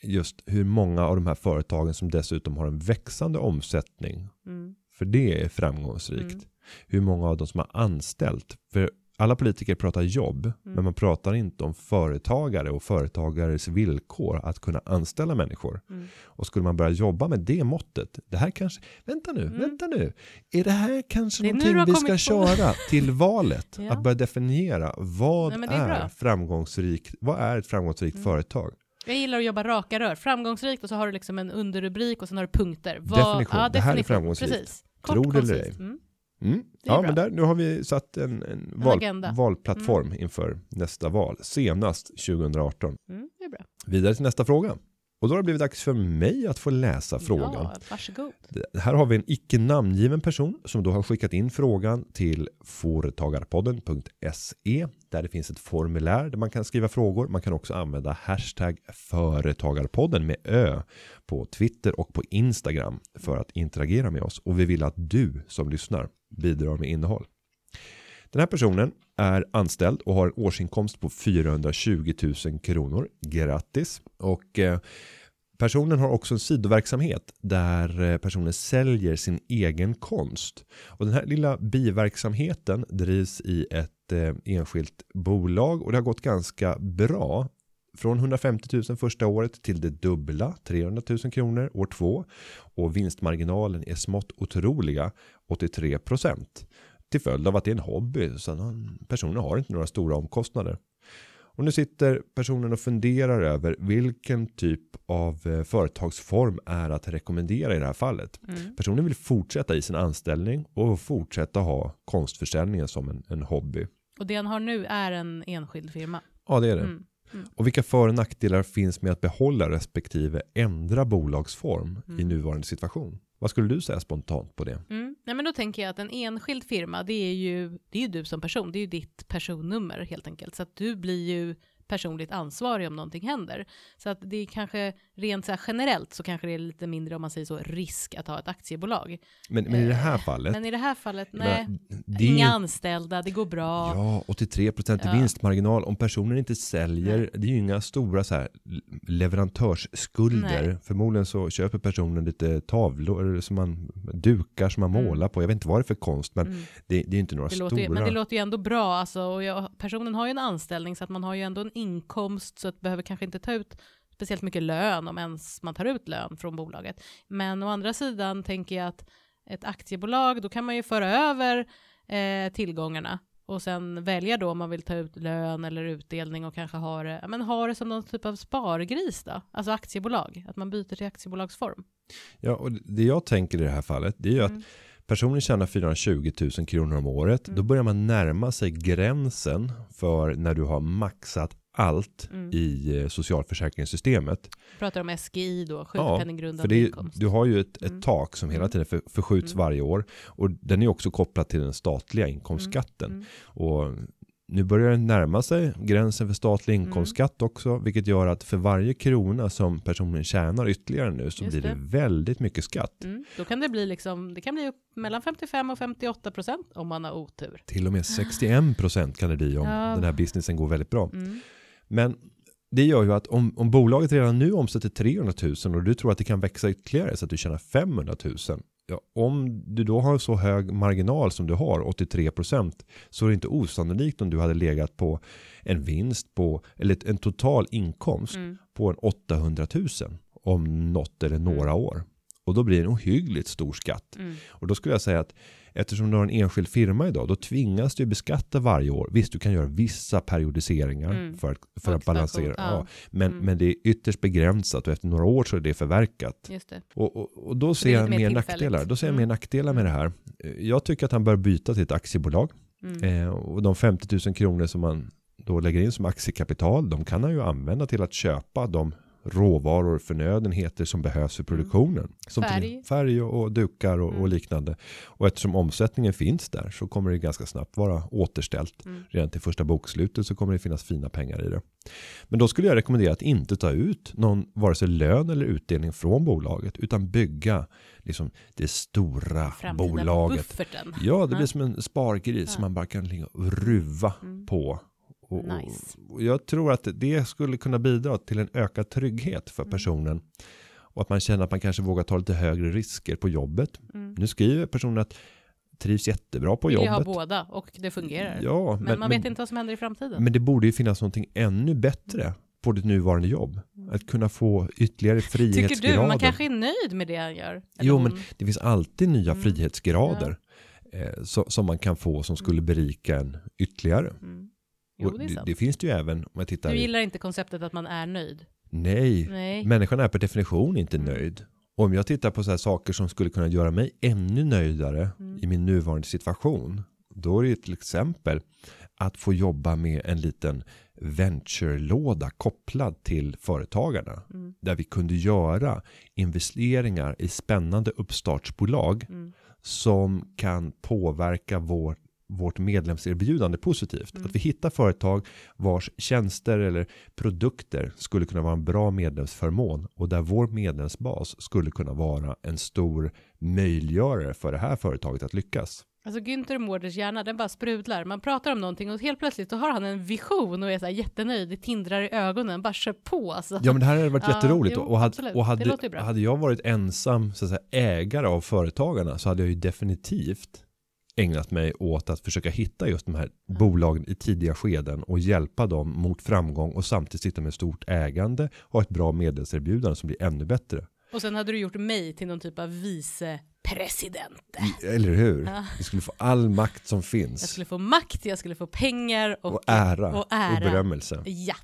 just hur många av de här företagen som dessutom har en växande omsättning Mm. För det är framgångsrikt. Mm. Hur många av dem som har anställt. För alla politiker pratar jobb, Mm. men man pratar inte om företagare och företagares villkor att kunna anställa människor. Mm. Och skulle man börja jobba med det måttet, det här kanske, vänta nu, Mm. vänta nu, är det här kanske Det någonting vi ska på- köra till valet? Ja. Att börja definiera vad Nej, är är, framgångsrikt, vad är ett framgångsrikt Mm. företag? Jag gillar att jobba raka rör. Framgångsrikt och så har du liksom en underrubrik och sen har du punkter. Definition. Det här är framgångsrikt. Precis. Kort, Tror det eller koncist. Mm. Mm. Ja, men där, nu har vi satt en, en, val. Mm. valplattform inför nästa val, senast 2018. Mm, det är bra. Vidare till nästa fråga. Och då har det blivit dags för mig att få läsa frågan. Ja, varsågod. Här har vi en icke namngiven person som då har skickat in frågan till företagarpodden.se där det finns ett formulär där man kan skriva frågor. Man kan också använda hashtag företagarpodden med ö på Twitter och på Instagram för att interagera med oss och vi vill att du som lyssnar bidrar med innehåll. Den här personen är anställd och har en årsinkomst på 420 000 kronor. Grattis! Och eh, personen har också en sidoverksamhet där eh, personen säljer sin egen konst. Och den här lilla biverksamheten drivs i ett eh, enskilt bolag och det har gått ganska bra. Från 150 000 första året till det dubbla, 300 000 kronor år två. Och vinstmarginalen är smått otroliga, 83 procent. Till följd av att det är en hobby, så personen har inte några stora omkostnader. Och nu sitter personen och funderar över vilken typ av eh, företagsform är att rekommendera i det här fallet. Mm. Personen vill fortsätta i sin anställning och fortsätta ha konstförsäljningen som en, en hobby. Och det han har nu är en enskild firma. Ja, det är det. Mm. Och vilka för och nackdelar finns med att behålla respektive ändra bolagsform i Mm. nuvarande situation? Vad skulle du säga spontant på det? Mm. Nej, men då tänker jag att en enskild firma, det är ju, det är ju du som person, det är ju ditt personnummer helt enkelt. Så att du blir ju personligt ansvarig om någonting händer. Så att det är kanske rent så här generellt så kanske det är lite mindre om man säger så risk att ha ett aktiebolag. Men, men i det här Eh, fallet, Men i det här fallet, nej, det är inga anställda, det går bra. Ja, 83% i Ja. vinstmarginal. Om personen inte säljer, Nej. det är ju inga stora så här leverantörsskulder. Nej. Förmodligen så köper personen lite tavlor som man dukar som man Mm. målar på. Jag vet inte vad det är för konst, men Mm. det, det är inte några Det stora. låter men det låter ju ändå bra, alltså, och jag, personen har ju en anställning så att man har ju ändå en inkomst så att behöver kanske inte ta ut speciellt mycket lön om ens man tar ut lön från bolaget. Men å andra sidan tänker jag att ett aktiebolag, då kan man ju föra över eh, tillgångarna och sen välja då om man vill ta ut lön eller utdelning och kanske ha det, men ha det som någon typ av spargris då, alltså aktiebolag, att man byter till aktiebolagsform. Ja, och det jag tänker i det här fallet, det är ju Mm. att personen tjänar 420 000 kronor om året. Mm. Då börjar man närma sig gränsen för när du har maxat allt Mm. i eh, socialförsäkringssystemet. Pratar om SGI då, För sjukpenninggrundande det, är- inkomst. du har ju ett, ett Mm. tak som hela Mm. tiden för, förskjuts Mm. varje år. Och den är också kopplad till den statliga inkomstskatten. Mm. Och nu börjar den närma sig gränsen för statlig Mm. inkomstskatt också. Vilket gör att för varje krona som personen tjänar ytterligare nu så Just blir det. det. väldigt mycket skatt. Mm. Då kan det bli liksom, det kan bli upp mellan 55 och 58 procent om man har otur. Till och med 61 procent kan det bli om Ja. den här businessen går väldigt bra. Mm. Men det gör ju att om, om bolaget redan nu omsätter 300 000 och du tror att det kan växa ytterligare så att du tjänar 500 000. Ja, om du då har så hög marginal som du har, 83 procent, så är det inte osannolikt om du hade legat på en vinst på, eller en total inkomst Mm. på en 800 000 om något eller några år. Och då blir det en ohyggligt stor skatt. Mm. Och då skulle jag säga att eftersom du har en enskild firma idag, då tvingas du beskatta varje år. Visst, du kan göra vissa periodiseringar Mm. för, att- för att balansera. ja. Men, Mm. men det är ytterst begränsat och efter några år så är det förverkat. Det. Och, och, och då ser jag mer nackdelar. Då ser jag Mm. mer nackdelar med det här. Eh, Jag tycker att han bör byta till ett aktiebolag. Mm. Eh, och de 50 000 kronor som man då lägger in som aktiekapital, de kan han ju använda till att köpa de råvaror, förnödenheter som behövs för produktionen. Som Mm. Färg. färg och, och dukar och, och Mm. liknande. Och eftersom omsättningen finns där så kommer det ganska snabbt vara återställt. Mm. Redan till första bokslutet så kommer det finnas fina pengar i det. Men då skulle jag rekommendera att inte ta ut någon vare sig lön eller utdelning från bolaget utan bygga liksom det stora Framtida bolaget. bufferten. Ja, det blir som en spargris Ja. som man bara kan ligga och ruva Mm. på. Och, Nice. och jag tror att det skulle kunna bidra till en ökad trygghet för Mm. personen. och att man känner att man kanske vågar ta lite högre risker på jobbet. Mm. Nu skriver personen att trivs jättebra på Vill ju ha jobbet. båda och det fungerar. Ja, men, man vet inte vad som händer i framtiden. Men det borde ju finnas någonting ännu bättre på ditt nuvarande jobb. Att kunna få ytterligare Mm. Tycker frihetsgrader. du, man kanske är nöjd med det han gör? Jo, men det finns alltid nya Mm. frihetsgrader eh, så, som man kan få som skulle berika en ytterligare. Mm. Jo, det det, det finns det ju även om jag tittar Du i, gillar inte konceptet att man är nöjd? nej, Nej. människan är per definition inte Mm. nöjd. Om jag tittar på så saker som skulle kunna göra mig ännu nöjdare Mm. i min nuvarande situation. Då är det till exempel att få jobba med en liten venture-låda kopplad till företagarna. Mm. Där vi kunde göra investeringar i spännande uppstartsbolag Mm. som kan påverka vår, vårt medlemserbjudande positivt. Mm. Att vi hittar företag vars tjänster eller produkter skulle kunna vara en bra medlemsförmån och där vår medlemsbas skulle kunna vara en stor möjliggörare för det här företaget att lyckas. Alltså Günther Mårders hjärna, den bara sprudlar. Man pratar om någonting och helt plötsligt så har han en vision och är så här jättenöjd. Det tindrar i ögonen, bara kör på alltså. Ja men det här hade varit Ja, jätteroligt jo, och, hade, och hade, hade jag varit ensam så att säga, ägare av företagarna så hade jag ju definitivt ägnat mig åt att försöka hitta just de här bolagen i tidiga skeden och hjälpa dem mot framgång och samtidigt sitta med stort ägande och ett bra medelserbjudande som blir ännu bättre. Och sen hade du gjort mig till någon typ av vicepresident. Eller hur? Ja. Vi skulle få all makt som Jag finns skulle få makt, jag skulle få pengar och, och ära och ära. och berömmelse Ja.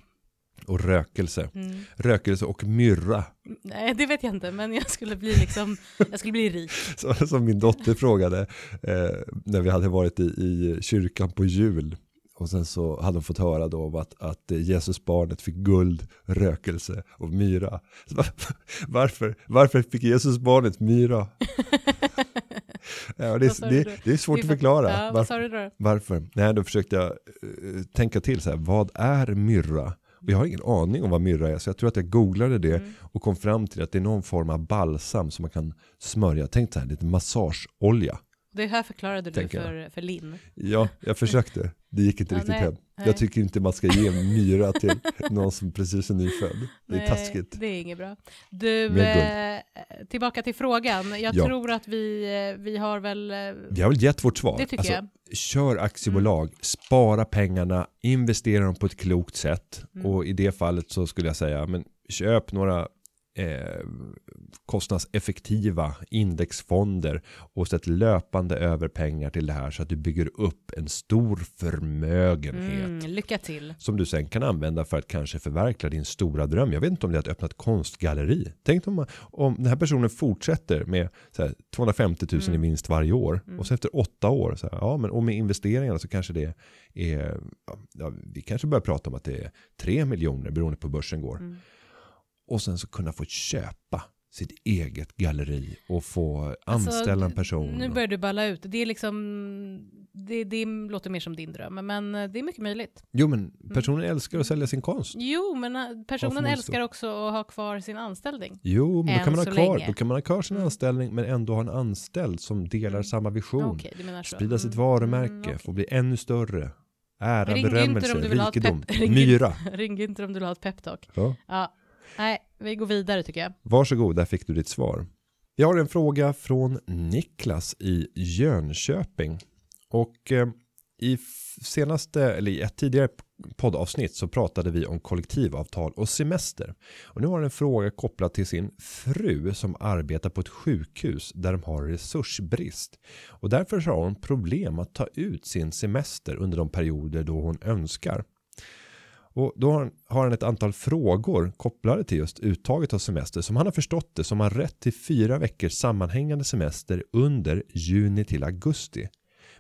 Och rökelse. Mm. Rökelse och myrra. Nej, det vet jag inte, men jag skulle bli liksom, jag skulle bli rik. Så, som min dotter frågade eh, när vi hade varit i, i kyrkan på jul. Och sen så hade hon fått höra då om att, att Jesus barnet fick guld, rökelse och myra. Så, varför, varför fick Jesus barnet myra? ja, det, är, det, det är svårt att för- förklara. Ja, varför, varför? Nej, då försökte jag eh, tänka till så här, vad är myrra? Och jag har ingen aning om vad myrra är, så jag tror att jag googlade det Mm. och kom fram till att det är någon form av balsam som man kan smörja. Tänk så här, lite massageolja. Det här förklarade du jag. för, för Linn. Ja, jag försökte. Det gick inte Ja, riktigt nej, hem. nej. Jag tycker inte man ska ge myra till någon som precis är nyfödd. Det är Nej, taskigt. Det är inget bra. Du, eh, tillbaka till frågan. Jag Ja. tror att vi, eh, vi har väl... eh, Vi har väl gett vårt svar. Det tycker Alltså, jag. Mm. Kör aktiebolag, spara pengarna, investera dem på ett klokt sätt. Mm. Och i det fallet så skulle jag säga, men köp några eh, kostnadseffektiva indexfonder och sätt löpande över pengar till det här så att du bygger upp en stor förmögenhet. Mm, lycka till. som du sen kan använda för att kanske förverkliga din stora dröm. Jag vet inte om det är att öppna ett konstgalleri. Tänk om, om den här personen fortsätter med här, 250 000 Mm. i vinst varje år och så efter åtta år, så här, ja men och med investeringarna så kanske det är, ja, vi kanske börjar prata om att det är 3 miljoner beroende på hur börsen går. Mm. Och sen så kunna få köpa sitt eget galleri och få Alltså, anställa en person. Nu börjar du balla ut. Det är liksom, det, det låter mer som din dröm, men eh, det är mycket möjligt. Jo men personen älskar att sälja sin konst. Jo, men eh, personen älskar också att ha kvar sin anställning. Jo, men då kan, man ha kvar, länge. då kan man ha kvar sin Mm. anställning men ändå ha en anställd som delar Mm. samma vision. Så. Sprida sitt Mm. varumärke, Mm, okej. få bli ännu större. Ära, berömmelse, om du vill ha ett rikedom, myra. Ring inte om du vill ha ett peptalk. Ja. Ja, nej, vi går vidare tycker jag. Varsågod, där fick du ditt svar. Jag har en fråga från Niklas i Jönköping. Och eh, i senaste, eller i ett tidigare poddavsnitt så pratade vi om kollektivavtal och semester. Och nu har en fråga kopplad till sin fru som arbetar på ett sjukhus där de har resursbrist. Och därför har hon problem att ta ut sin semester under de perioder då hon önskar. Och då har han, ett antal frågor kopplade till just uttaget av semester som han har förstått det som har rätt till fyra veckors sammanhängande semester under juni till augusti.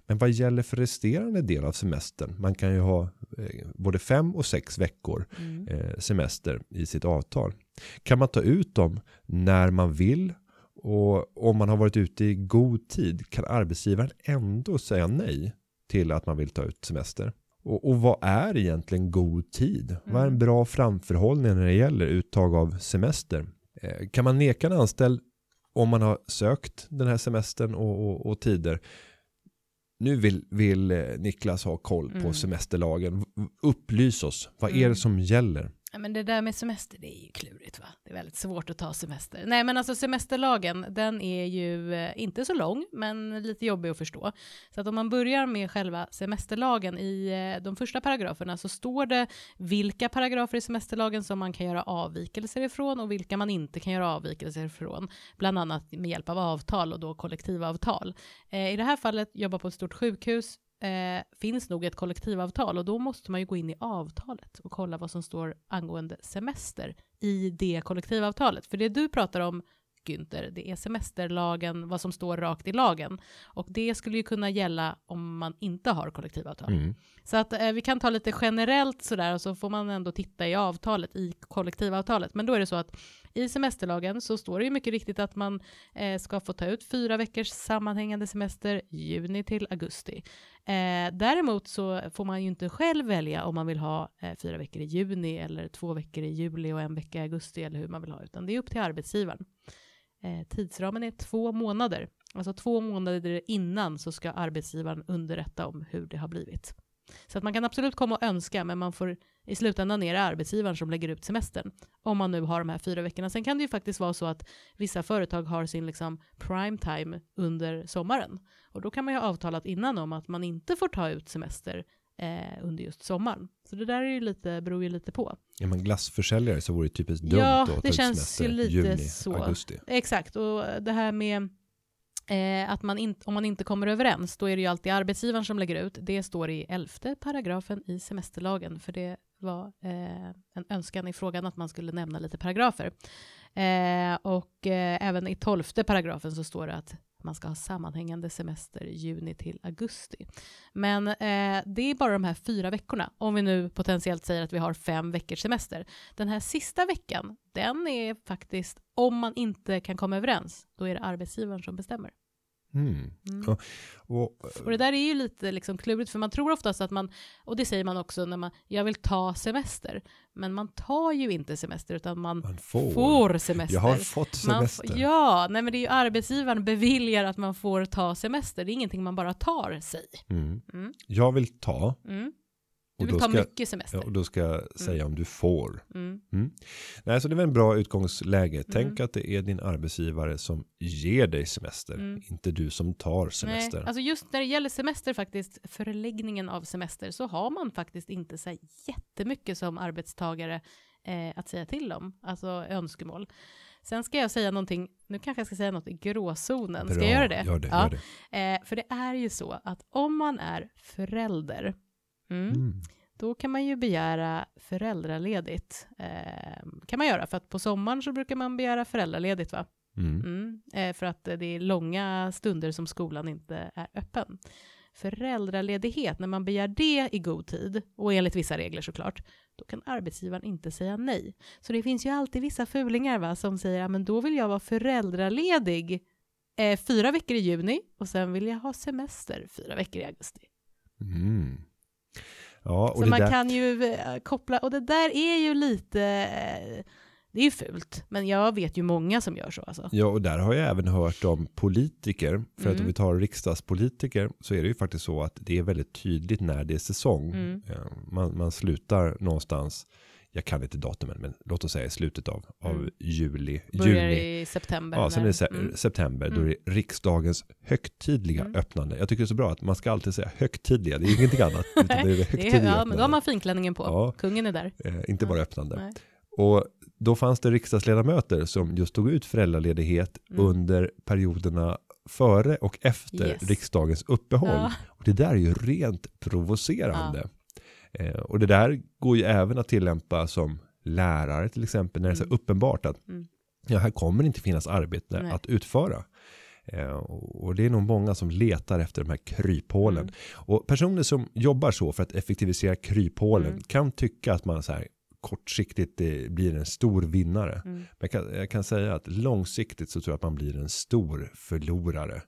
Men vad gäller för resterande del av semestern? Man kan ju ha eh, både fem och sex veckor Mm. eh, semester i sitt avtal. Kan man ta ut dem när man vill och om man har varit ute i god tid kan arbetsgivaren ändå säga nej till att man vill ta ut semester. Och, och vad är egentligen god tid? Vad är en Mm. bra framförhållning när det gäller uttag av semester? Eh, kan man neka en anställd om man har sökt den här semestern och, och, och tider? Nu vill, vill eh, Niklas ha koll på Mm. semesterlagen. Upplys oss. Vad är Mm. det som gäller? Ja, men det där med semester, det är ju klurigt va? Det är väldigt svårt att ta semester. Nej men alltså semesterlagen, den är ju eh, inte så lång, men lite jobbig att förstå. Så att om man börjar med själva semesterlagen, i eh, de första paragraferna så står det vilka paragrafer i semesterlagen som man kan göra avvikelser ifrån och vilka man inte kan göra avvikelser ifrån. Bland annat med hjälp av avtal och då kollektivavtal. Eh, I det här fallet, jobba på ett stort sjukhus, eh, finns nog ett kollektivavtal och då måste man ju gå in i avtalet och kolla vad som står angående semester i det kollektivavtalet. För det du pratar om, Günther, det är semesterlagen, vad som står rakt i lagen. Och det skulle ju kunna gälla om man inte har kollektivavtal. Mm. Så att eh, vi kan ta lite generellt sådär och så får man ändå titta i avtalet, i kollektivavtalet. Men då är det så att i semesterlagen så står det ju mycket riktigt att man eh, ska få ta ut fyra veckors sammanhängande semester juni till augusti. Eh, däremot så får man ju inte själv välja om man vill ha eh, fyra veckor i juni eller två veckor i juli och en vecka i augusti eller hur man vill ha, utan det är upp till arbetsgivaren. Eh, tidsramen är två månader, alltså två månader innan så ska arbetsgivaren underrätta om hur det har blivit. Så att man kan absolut komma och önska, men man får i slutändan är det arbetsgivaren som lägger ut semestern. Om man nu har de här fyra veckorna. Sen kan det ju faktiskt vara så att vissa företag har sin liksom prime time under sommaren. Och då kan man ju ha avtalat innan om att man inte får ta ut semester eh, under just sommaren. Så det där är ju lite, beror ju lite på. Är man glassförsäljare så vore det typiskt dumt Ja, att det känns semester ju lite juni, så. augusti. Exakt, och det här med eh, att man in, om man inte kommer överens, då är det ju alltid arbetsgivaren som lägger ut. Det står i elfte paragrafen i semesterlagen, för det var eh, en önskan i frågan att man skulle nämna lite paragrafer. Eh, och eh, även i tolfte paragrafen så står det att man ska ha sammanhängande semester juni till augusti. Men eh, det är bara de här fyra veckorna, om vi nu potentiellt säger att vi har fem veckors semester. Den här sista veckan, den är faktiskt, om man inte kan komma överens, då är det arbetsgivaren som bestämmer. Mm. Mm. Och, och, Och det där är ju lite liksom klurigt, för man tror oftast att man, och det säger man också när man, jag vill ta semester, men man tar ju inte semester, utan man, man får. får semester. Jag har fått Man semester. f- ja, nej men det är ju arbetsgivaren beviljar att man får ta semester, det är ingenting man bara tar sig. Mm. Mm. Jag vill ta. Mm. Du vill ta ska, mycket semester. ja, och då ska jag säga om du får. Mm. Nej, så det är väl en bra utgångsläge. Tänk Mm. att det är din arbetsgivare som ger dig semester, Mm. inte du som tar semester. Nej, alltså just när det gäller semester faktiskt, förläggningen av semester, så har man faktiskt inte så här jättemycket som arbetstagare eh, att säga till om, alltså önskemål. Sen ska jag säga någonting, nu kanske jag ska säga något i gråzonen, ska Bra, jag göra det? Gör det, Ja. gör det. Eh, för det är ju så att om man är förälder, mm, Mm. då kan man ju begära föräldraledigt. Eh, kan man göra, för att på sommaren så brukar man begära föräldraledigt va? Mm. Mm, eh, för att det är långa stunder som skolan inte är öppen. Föräldraledighet, när man begär det i god tid, och enligt vissa regler såklart, då kan arbetsgivaren inte säga nej. Så det finns ju alltid vissa fulingar va, som säger, men då vill jag vara föräldraledig eh, fyra veckor i juni och sen vill jag ha semester fyra veckor i augusti. Mm. Ja, och Så man där, kan ju eh, koppla, och det där är ju lite, eh, det är ju fult, men jag vet ju många som gör så alltså. Ja, och där har jag även hört om politiker. För att Mm. om vi tar riksdagspolitiker så är det ju faktiskt så att det är väldigt tydligt när det är säsong. Mm. Eh, Man, man slutar någonstans, jag kan inte datumen, men låt oss säga i slutet av, av Mm. juli, Börjar juni. i september. Ja, sen är det se- mm. september, då Mm. är det riksdagens högtidliga Mm. öppnande. Jag tycker det är så bra att man ska alltid säga högtidliga, det är ingenting annat. Utan det är det Det högtidliga är, ja, men då har man finklänningen på. Ja. Kungen är där. eh, inte bara Ja. öppnande. Nej. Och då fanns det riksdagsledamöter som just tog ut föräldraledighet Mm. under perioderna före och efter Yes. riksdagens uppehåll. Ja. Och det där är ju rent provocerande. Eh, och det där går ju även att tillämpa som lärare till exempel när det är så Mm. uppenbart att Mm. ja, här kommer det inte finnas arbete Nej. att utföra. Eh, och det är nog många som letar efter de här kryphålen. Mm. Och personer som jobbar så för att effektivisera kryphålen Mm. kan tycka att man så här kortsiktigt eh, blir en stor vinnare. Mm. Men jag kan, jag kan säga att långsiktigt så tror jag att man blir en stor förlorare.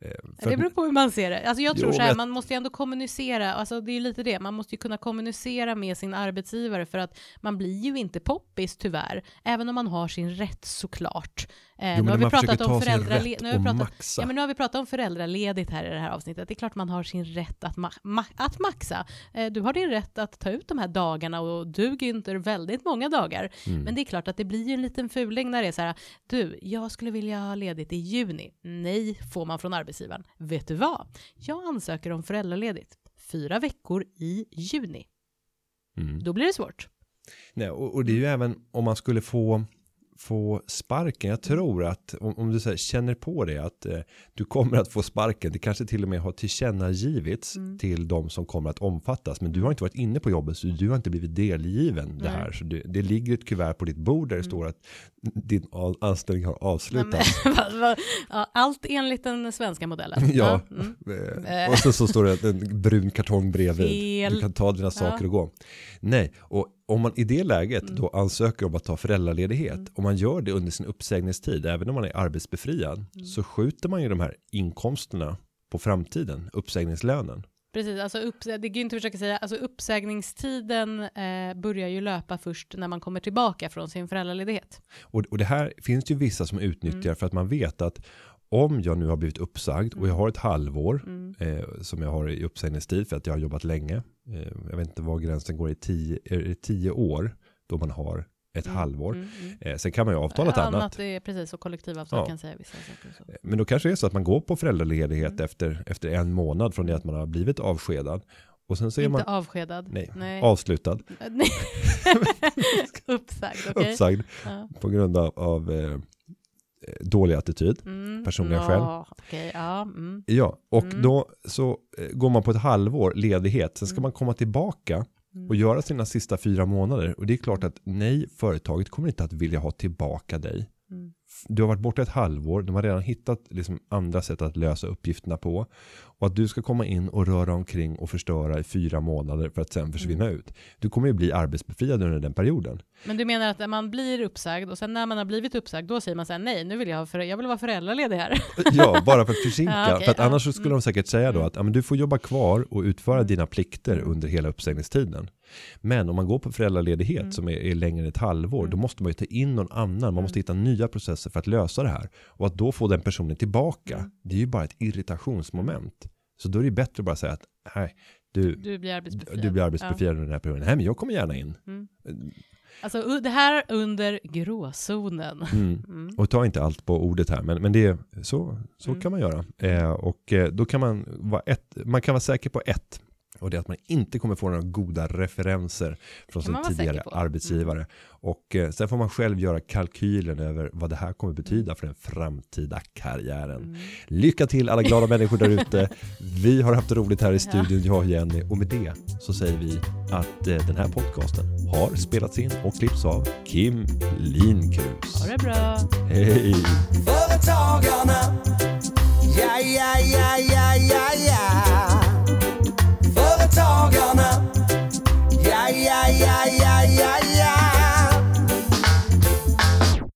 Eh, för Det beror på hur man ser det. Alltså jag Jo, tror så men här, man måste ju ändå kommunicera, alltså det är lite det, man måste ju kunna kommunicera med sin arbetsgivare för att man blir ju inte poppis tyvärr, även om man har sin rätt såklart. Eh, Jo, nu, har vi pratat om föräldrale- nu, har vi och pratat, maxa. ja, men nu har vi pratat om föräldraledigt här i det här avsnittet. Det är klart man har sin rätt att, ma- ma- att maxa. Eh, du har din rätt att ta ut de här dagarna och du Günther väldigt många dagar. Mm. Men det är klart att det blir ju en liten fuling när det är så här, du, jag skulle vilja ha ledigt i juni. Nej, får man från arbetsgivaren. Vet du vad? Jag ansöker om föräldraledigt. Fyra veckor i juni. Mm. Då blir det svårt. Nej, och, och det är ju även om man skulle få få sparken. Jag tror att om, om du här, känner på det att eh, du kommer att få sparken. Det kanske till och med har tillkännagivits Mm. till de som kommer att omfattas. Men du har inte varit inne på jobbet så du har inte blivit delgiven det Nej. här. Så det, det ligger ett kuvert på ditt bord där det Mm. står att din anställning har avslutats. ja, allt enligt den svenska modellen. Ja. mm. Eh, och så, så står det en brun kartong bredvid. Fel. Du kan ta dina saker och gå. Nej, och om man i det läget Mm. då ansöker om att ta föräldraledighet, Mm. om man gör det under sin uppsägningstid, även om man är arbetsbefriad, Mm. så skjuter man ju de här inkomsterna på framtiden, uppsägningslönen. Precis, alltså upp, det går inte att försöka säga, alltså uppsägningstiden eh, börjar ju löpa först när man kommer tillbaka från sin föräldraledighet. Och, och det här finns ju vissa som utnyttjar Mm. för att man vet att om jag nu har blivit uppsagd och jag har ett halvår Mm. eh, som jag har i uppsägningstid för att jag har jobbat länge. Eh, jag vet inte var gränsen går i tio, det tio år då man har ett Mm, halvår. mm, mm. Eh, sen kan man ju avtala ett annat. Annat är precis, och kollektivavtal Ja. kan säga vissa saker. Så. Men då kanske det är så att man går på föräldraledighet Mm. efter, efter en månad från det att man har blivit avskedad. Och sen så Inte man avskedad. nej, Nej. avslutad, Nej. Uppsagd, okej. uppsagd Ja. på grund av, av eh, dålig attityd. Mm. Personliga ja, skäl. okej, ja. Mm. Ja, och Mm. då så eh, går man på ett halvår ledighet. Sen ska Mm. man komma tillbaka Mm. och göra sina sista fyra månader. Och det är klart att nej, företaget kommer inte att vilja ha tillbaka dig. Mm. Du har varit borta ett halvår, de har redan hittat liksom andra sätt att lösa uppgifterna på. Och att du ska komma in och röra omkring och förstöra i fyra månader för att sen försvinna Mm. ut. Du kommer ju bli arbetsbefriad under den perioden. Men du menar att man blir uppsagd och sen när man har blivit uppsagd då säger man så här nej nu vill jag, för, jag vill vara föräldraledig här. Ja, bara för att försinka. Ja, okej, för att annars skulle Mm. de säkert säga då Mm. att ja, men du får jobba kvar och utföra dina plikter under hela uppsägningstiden. Men om man går på föräldraledighet Mm. som är, är längre än ett halvår, Mm. då måste man ju ta in någon annan. Man Mm. måste hitta nya processer för att lösa det här. Och att då få den personen tillbaka, Mm. det är ju bara ett irritationsmoment. Så då är det bättre att bara säga att nej, du, Du blir arbetsbefriad. du blir arbetsbefriad under den här perioden. Nej, men jag kommer gärna in. Mm. Alltså u- det här under gråzonen. Mm. Mm. Och ta inte allt på ordet här, men, men det är, så, så Mm. kan man göra. Eh, och eh, då kan man vara ett, man kan vara säker på ett. Och det är att man inte kommer få några goda referenser från sin tidigare arbetsgivare. Mm. Och eh, sen får man själv göra kalkylen över vad det här kommer betyda för den framtida karriären. Mm. Lycka till alla glada människor där ute. Vi har haft roligt här i studion, jag och Jenny. Och med det så säger vi att eh, den här podcasten har spelats in och klipps av Kim Linkrus. Ha det bra. Hej. Företagarna, ja, ja, ja, ja, ja, ja företagarna. Ja, ja, ja, ja, ja, ja.